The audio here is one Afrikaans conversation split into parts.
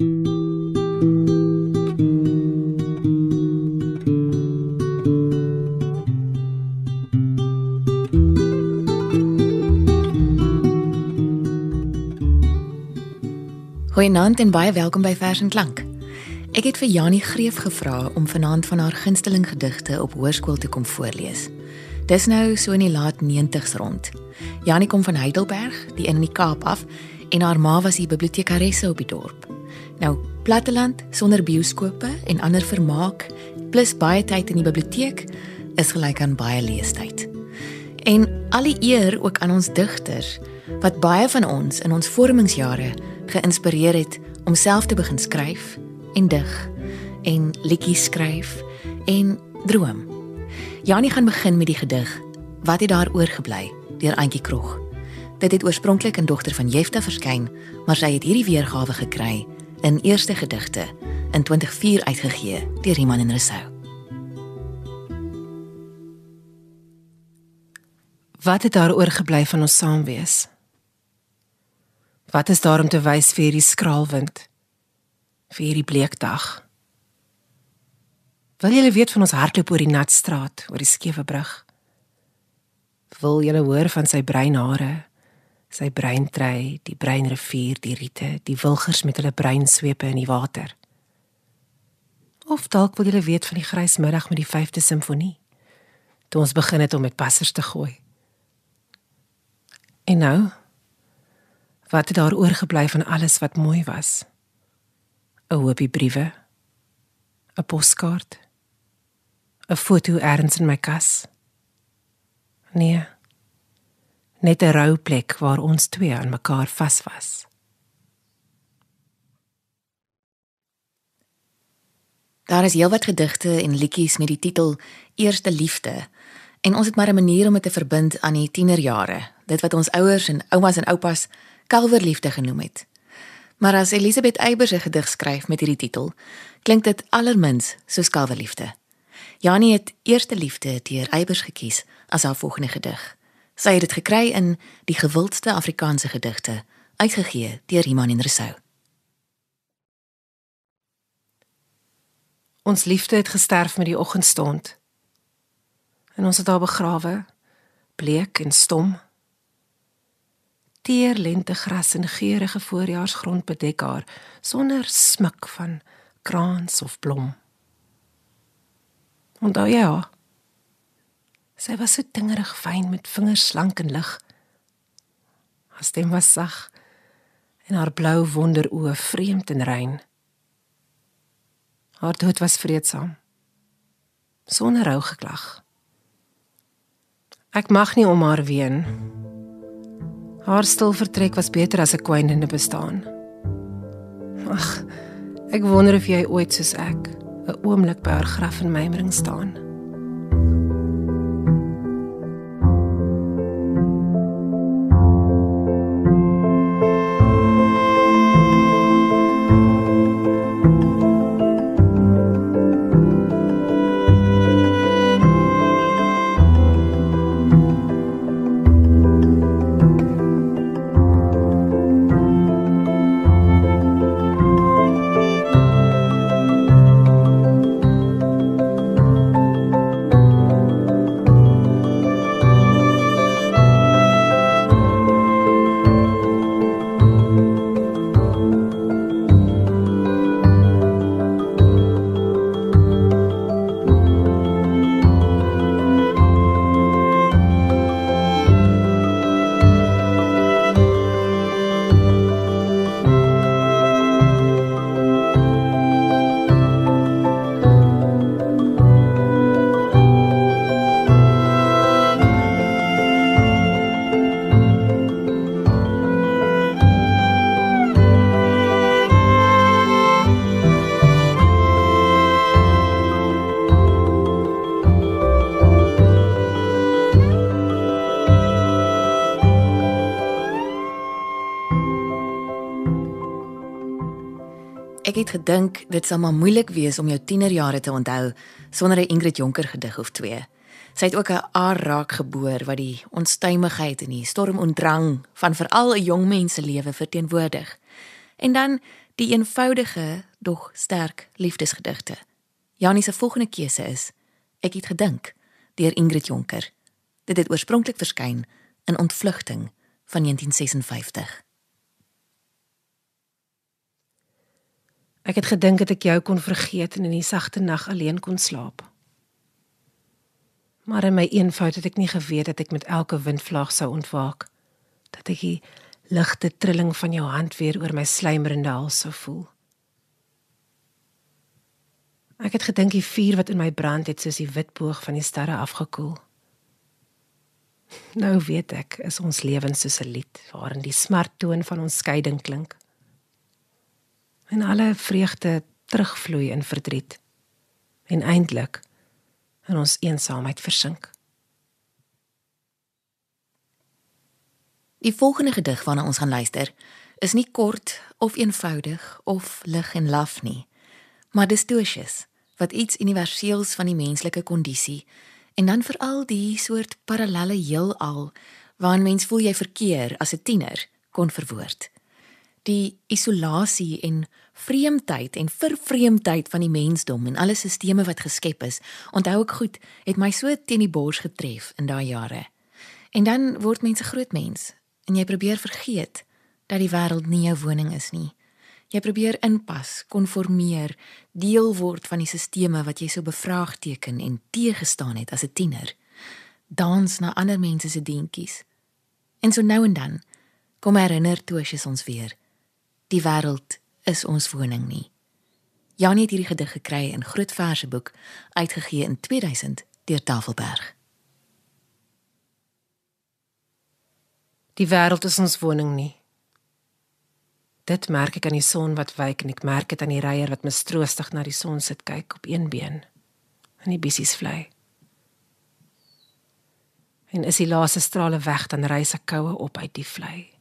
Goeienaand en baie welkom by Vers en Klank. Ek het vir Janie Greef gevra om vanaand van haar gunsteling gedigte op hoërskool te kom voorlees. Dis nou so in die laat 90's rond. Janie kom van Heidelberg, die in die Kaap af, en haar ma was die bibliotekaresse op die dorp. Nou, platteland sonder bioskope en ander vermaak, plus baie tyd in die biblioteek, is gelyk aan baie leestyd. En al die eer ook aan ons digters wat baie van ons in ons vormingsjare geïnspireer het om self te begin skryf en dig en liedjies skryf en droom. Janie gaan begin met die gedig Wat het daar oorgebly deur Antjie Krog. Dit het oorspronklik in dogter van Jefta verskyn, maar sy het hierdie weergawe gekry in eerste gedigte in 2004 uitgegee deur Iman en Resou. Wat het daar oorgebly van ons saamwees? Wat is daar om te wys vir hierdie skraalwind? Vir hierdie bleek dag? Wil julle weet van ons hardloop oor die nat straat, oor die skewe brug? Wil julle hoor van sy bruin hare, sy bruin trei, die bruin rivier, die riete, die wilgers met hulle bruin swepe in die water? Of dalk wil julle weet van die grys middag met die 5de simfonie? Toe ons begin het om met passers te gooi. En nou, Wat het daar oorgebly van alles wat mooi was? 'n Hoopie briewe, 'n poskaart, 'n foto erns in my kas. Nee. Net 'n rou plek waar ons twee aan mekaar vas was. Daar is heelwat gedigte en liedjies met die titel Eerste Liefde. En ons het maar 'n manier om dit te verbind aan die tienerjare, dit wat ons ouers en oumas en oupas kalverliefde genoem het. Maar as Elisabeth Eybers 'n gedig skryf met hierdie titel, klink dit allermins soos kalverliefde. Janie het Eerste Liefde deur Eybers gekies as haar volgende gedig. Sy het dit gekry in Die gewildste Afrikaanse gedigte, uitgegee deur Iman en Resou. Ons liefde het gesterf met die oggendstond. En ons het haar begrawe, bleek en stom teer lentegras en geurende voorjaarsgrond bedek haar sonder smik van krans of blom. Onthou jy haar? Sy was so dingerig fyn met vingers slank en lig. Haar stem was sag en haar blou wonderoë vreemd en rein. Haar dood was vreedsaam. Sonder rou geklag. Ek mag nie om haar ween nie Haar stil vertrek was beter as 'n kwynende bestaan. Ag, ek wonder of jy ooit soos ek 'n oomblik by haar graf in mymering staan. Ek het gedink dit sal maar moeilik wees om jou tienerjare te onthou sonder 'n Ingrid Jonker gedig of twee. Sy het ook 'n aar raak geboor wat die onstuimigheid en die storm en drang van veral 'n jong mens se lewe verteenwoordig. En dan Die eenvoudige, dog sterk liefdesgedigte. Janie se volgende keuse is Ek het gedink deur Ingrid Jonker. Dit het oorspronklik verskyn in Ontvlugting van 1956. Ek het gedink dat ek jou kon vergeet en in die sagte nag alleen kon slaap. Maar in my eenvoud het ek nie geweet dat ek met elke windvlaag sou ontwaak, dat ek die ligte trilling van jou hand weer oor my slijmerende hals sou voel. Ek het gedink die vuur wat in my brand het soos die wit boog van die sterre afgekoel. Nou weet ek, is ons lewens soos 'n lied waarin die smarttoon van ons skeiding klink. En alle vreugde terugvloei in verdriet. En eindelik in ons eensaamheid versink. Die volgende gedig waarna ons gaan luister, is nie kort of eenvoudig of lig en laf nie, maar distosius wat iets universeels van die menslike kondisie en dan veral die soort parallelle heelal waarin mens voel jy verkeer as 'n tiener kon verwoord. Die isolasie en vreemdheid en vervreemdheid van die mensdom en alle stelsels wat geskep is, onthou ek goed, het my so teen die bors getref in daai jare. En dan word mense groot mens en jy probeer vergeet dat die wêreld nie jou woning is nie. Jy probeer inpas, konformeer, deel word van die sisteme wat jy so bevraagteken en teëgestaan het as 'n tiener. Dans na ander mense se deentjies. En so nou en dan kom herinner Tosius ons weer. Die wêreld is ons woning nie. Janie het hierdie gedig gekry in Groot Verseboek uitgegee in 2000 deur Tafelberg. Die wêreld is ons woning nie. Dit merk ek aan die son wat wyk en ek merk dit aan die reier wat mistroostig na die son sit kyk op een been en die bissies vlei. En is die laaste strale weg dan reis ek koue op uit die vlei.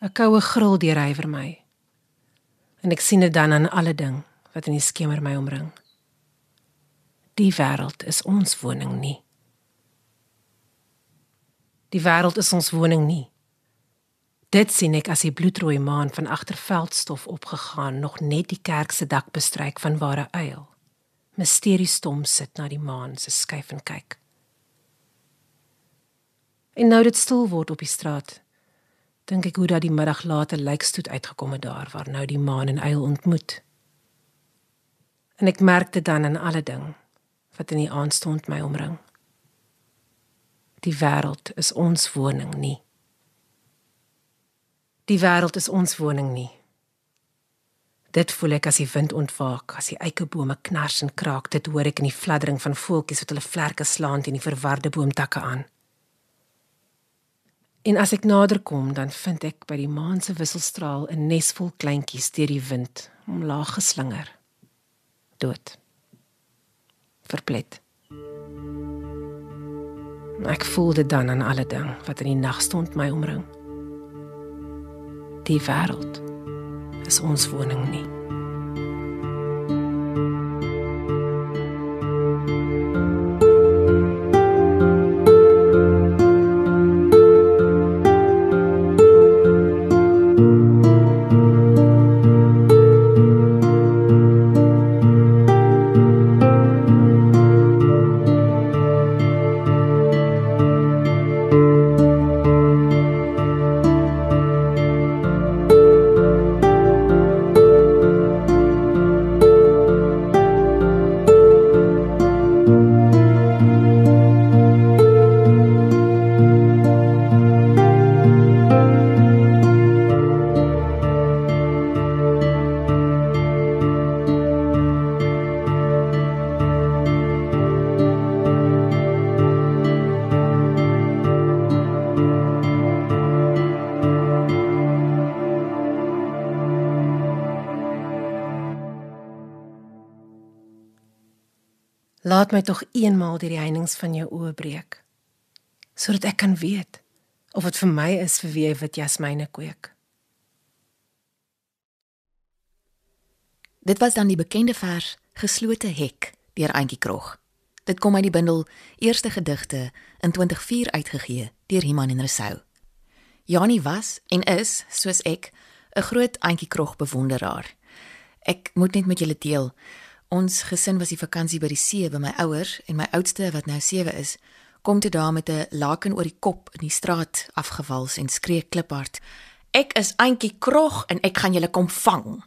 'n Koue gril deur hy vir my. En ek sien dit dan aan alle ding wat in die skemer my omring. Die wêreld is ons woning nie. Die wêreld is ons woning nie. Dit sien ek as die bloedrooi maan van agter veldstof opgegaan, nog net die kerk se dak bestryk van ware uil. Mysteries stom sit na die maan se skyf en kyk. En nou dit stil word op die straat, dink ek hoe dat die middag later lykstoet uitgekom het daar waar nou die maan en uil ontmoet. En ek merk dit dan in alle ding wat in die aandstond my omring. Die wêreld is ons woning nie. Die wêreld is ons woning nie. Dit voel ek as die wind ontwaak, as die eikebome knars en kraak, dit hoor ek in die fladdering van voeltjies wat hulle vlerke slaan teen die verwarde boomtakke aan. En as ek nader kom, dan vind ek by die maan se wisselstraal 'n nes vol kleintjies deur die wind omlaag geslinger. Dood. Verplet. Ek voel dit dan aan alle ding wat in die nag stond my omring die wêreld is ons woning nie. Laat my tog eenmaal deur die heininge van jou oë breek sodat ek kan weet of dit vir my is vir wie jy wit jasmiene kweek. Dit was dan die bekende vers Geslote hek deur Auntie Krog. Dit kom uit die bundel Eerste gedigte in 2004 uitgegee deur Iman en Resou. Janie was en is, soos ek, 'n groot Auntie Krog bewonderaar. Ek moet net met julle deel. Ons gesin was die vakansie by die see by my ouers en my oudste wat nou 7 is, kom toe daar met 'n laken oor die kop in die straat afgewals en skree kliphard: "Ek is Auntie Krog en ek gaan julle kom vang."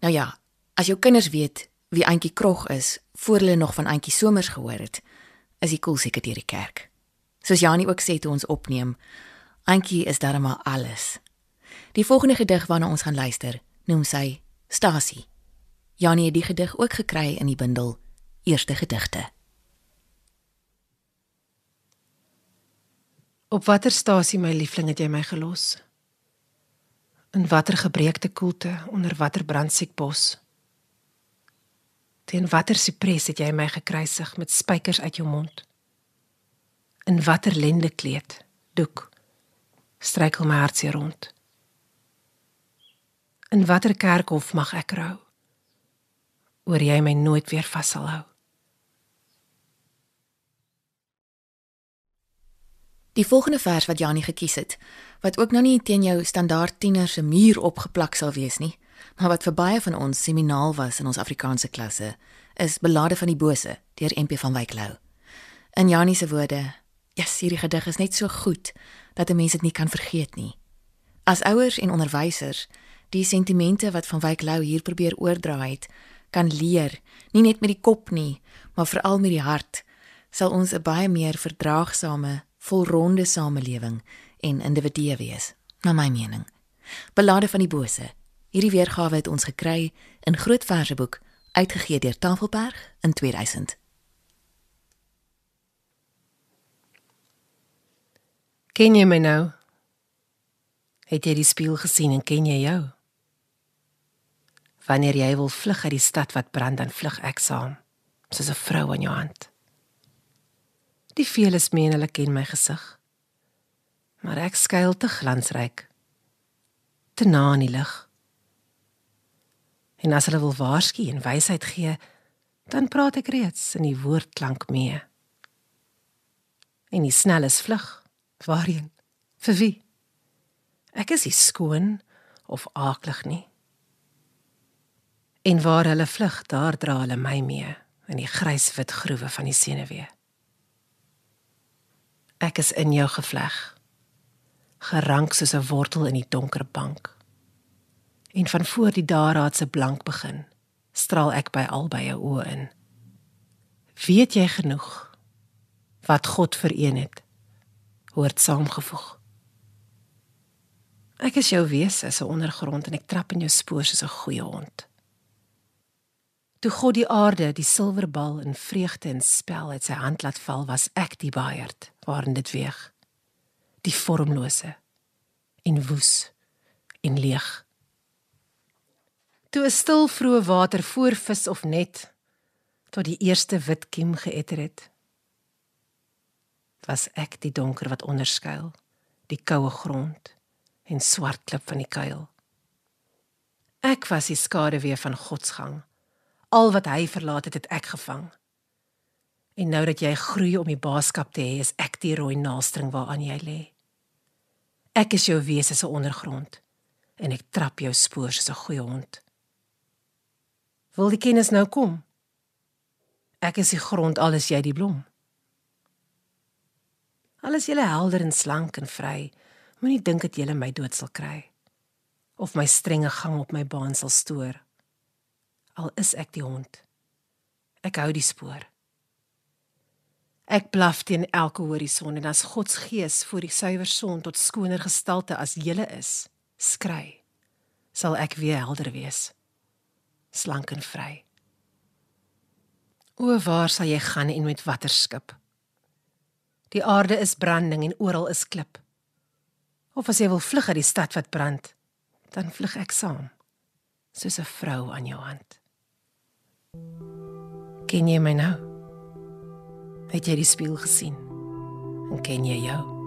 Nou ja, as jou kinders weet wie Auntie Krog is, voor hulle nog van Auntie Somers gehoor het, is die koel seker deur die kerk. Soos Janie ook sê toe ons opneem, Auntie is darmal alles. Die volgende gedig waarna ons gaan luister, noem sy Stasie. Janie het die gedig ook gekry in die bundel Eerste gedigte. Op watter stasie my liefling het jy my gelos? In watter gebreekte koelte onder watter brandsiek bos? Teen watter sipres het jy my gekruisig met spykers uit jou mond? In watter lende kleed, doek, strykel my hartseer rond? In watter kerkhof mag ek rou? Oor jy my nooit weer vashal hou. Die volgende vers wat Janie gekies het, wat ook nou nie teen jou standaard tiener se muur opgeplak sal wees nie, maar wat vir baie van ons seminaal was in ons Afrikaanse klasse, is Belade van die Bose deur MP van Wyk Lou. In Janie se woorde, ja, hierdie gedig is net so goed dat 'n mens dit nie kan vergeet nie. As ouers en onderwysers die sentimente wat van Wyk Lou hier probeer oordra het, kan leer, nie net met die kop nie, maar veral met die hart, sal ons 'n baie meer verdraagsame, volronde samelewing en individue wees, na my mening. Belade van die bose. Hierdie weergawe het ons gekry in Groot Verseboek, uitgegee deur Tafelberg in 2000. Ken jy my nou? Het jy die spieël gesien en ken jy jou? Wanneer jy wil vlug uit die stad wat brand, dan vlug ek saam, soos 'n vrou aan jou hand. Die veeles meen hulle ken my gesig. Maar ek skuil te glansryk, te na in die lig. En as hulle wil waarsku en wysheid gee, dan praat ek reeds in die woordklank mee. En die snelles vlug, waarheen? Vir wie? Ek is nie skoon of aaklig nie. En waar hulle vlug, daar dra hulle my mee in die gryswit groewe van die senuwee. Ek is in jou gevleg, gerank soos 'n wortel in die donker bank. En van voor die daraad se blank begin, straal ek by albei jou oë in. Weet jy genoeg wat God vereen het, hoort saamgevoeg. Ek is jou wese as 'n ondergrond en ek trap in jou spoor soos 'n goeie hond. Toe God die aarde, die silverbal in vreugde en spel uit sy hand laat val, was ek die baaierd waarin dit weeg. Die vormlose en woes en leeg. Toe 'n stil vroeë water voor vis of net tot die eerste wit kiem geëter het, was ek die donker wat onderskuil, die koue grond en swart klip van die kuil. Ek was die skaduwee van God se gang Al wat hy verlaat het, het ek gevang. En nou dat jy groei om die baaskap te hê, is ek die rooi naastring waaraan jy lê. Ek is jou wese se ondergrond en ek trap jou spoor soos 'n goeie hond. Wil die kennis nou kom? Ek is die grond, alles jy die blom. Alles jy helder en slank en vry. Moenie dink dat jy my dood sal kry of my strenge gang op my baan sal stoor al is ek die hond. Ek hou die spoor. Ek blaf teen elke horison en as God se gees voor die suiwer son tot skoner gestalte as julle is, skrei, sal ek weer helder wees, slank en vry. O waar sal jy gaan en met watter skip? Die aarde is branding en oral is klip. Of as jy wil vlug uit die stad wat brand, dan vlug ek saam, soos 'n vrou aan jou hand. Ken jy my nou? Het jy die spieël gesien? En ken jy jou?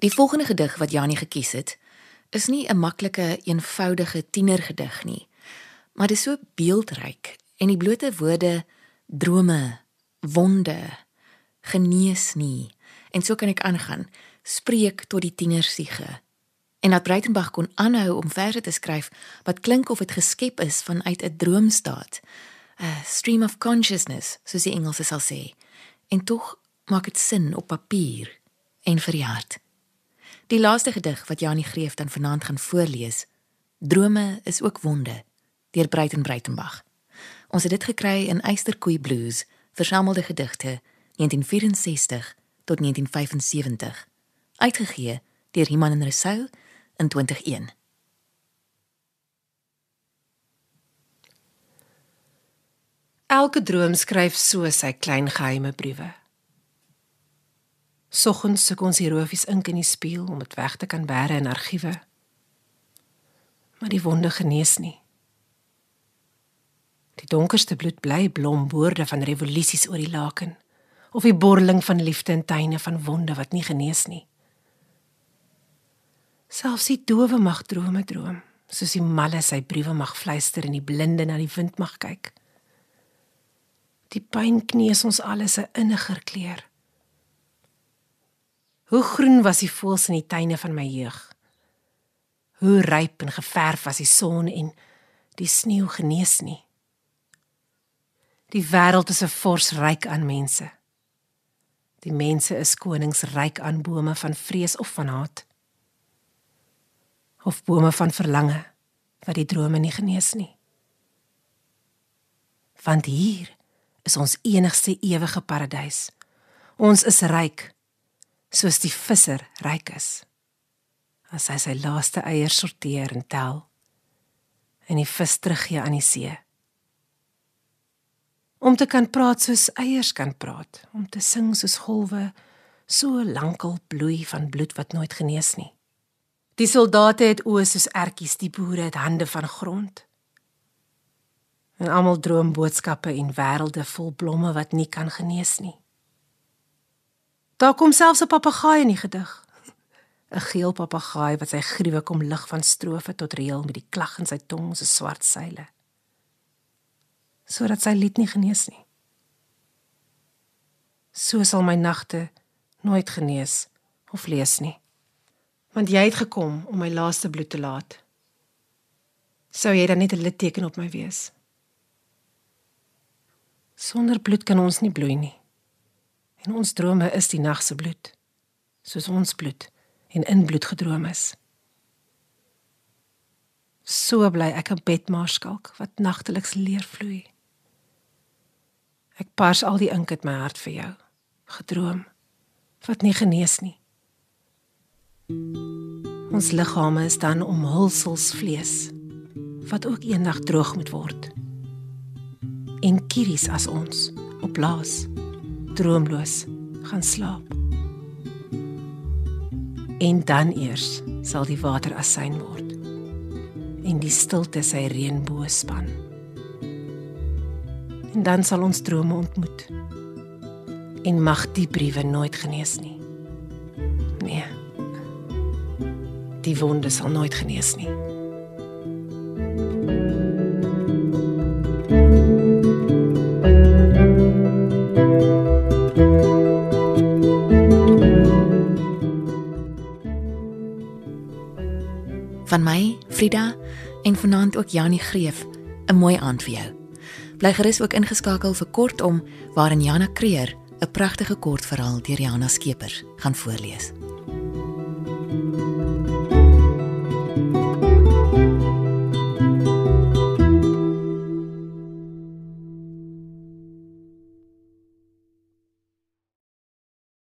Die volgende gedig wat Janie gekies het, is nie 'n maklike, eenvoudige tienergedig nie, maar dit is so beeldryk en die blote woorde drome, wonde, genees nie en so kan ek aangaan, spreek tot die tienersiege. En dat Breitenberg kon aanhou om verse te skryf wat klink of dit geskep is vanuit 'n droomstaat, 'n stream of consciousness, soos die Engelse sal sê. En tog maak dit sin op papier en vir die laaste gedig wat Janie Greef dan vanaand gaan voorlees, Drome is ook wonde, deur Breiten Breitenberg. Ons het dit gekry in Eysterkoei Blues, versamelde gedigte 1964 tot 1975, uitgegee deur Iman en Resou in 2001. Elke droom skryf so sy klein geheime briewe. Soggens soek ons hierofies ink in die spieël om dit weg te kan bære in argiewe. Maar die wonde genees nie. Die donkerste bloed bly blom woorde van revolusies oor die laken of die borreling van liefde in tuine van wonde wat nie genees nie. Selfs die dowe mag drome droom, soos die malle sy briewe mag fluister en die blinde na die wind mag kyk. Die pyn kneus ons alles 'n inniger kleur. Hoe groen was die voëls in die tuine van my jeug. Hoe ryp en geverf was die son en die sneeu genees nie. Die wêreld is 'n fors ryk aan mense. Die mense is konings ryk aan bome van vrees of van haat. Of bome van verlange wat die drome nie genees nie. Want hier is ons enigste ewige paradys. Ons is ryk soos die visser ryk is. As hy sy laaste eiers sorteer en tel en die vis teruggee aan die see. Om te kan praat soos eiers kan praat, om te sing soos golwe, so lankal bloei van bloed wat nooit genees nie. Die soldate het oë soos ertjies, die boere het hande van grond. En almal droom boodskappe en wêrelde vol blomme wat nie kan genees nie. Daar kom selfs 'n papegaai in die gedig. 'n Geel papegaai wat sy gruwe kom lig van strofe tot reël met die klag in sy tong so swart seile. Sodat sy lied nie genees nie. So sal my nagte nooit genees of lees nie. Want jy het gekom om my laaste bloed te laat. Sou jy dan net 'n litteken op my wees? Sonder bloed kan ons nie bloei nie. En ons drome is die nag se bloed, soos ons bloed en in bloed gedroom is. So bly ek 'n bedmarskalk wat nagteliks leer vloei. Ek pars al die ink uit my hart vir jou, gedroom wat nie genees nie. Ons liggame is dan omhulsels vlees wat ook eendag droog moet word. En kieries as ons op laas droomloos gaan slaap. En dan eers sal die water asyn word en die stilte sy reënboog span. En dan sal ons drome ontmoet. En mag die briewe nooit genees nie. Nee. Die wonde sal nooit genees nie. Van my, Frida en vanaand ook Janie Greef, 'n mooi aand vir jou. Bly gerus ook ingeskakel vir kortom waarin Jana Kreer 'n pragtige kortverhaal deur Jana Skeepers gaan voorlees.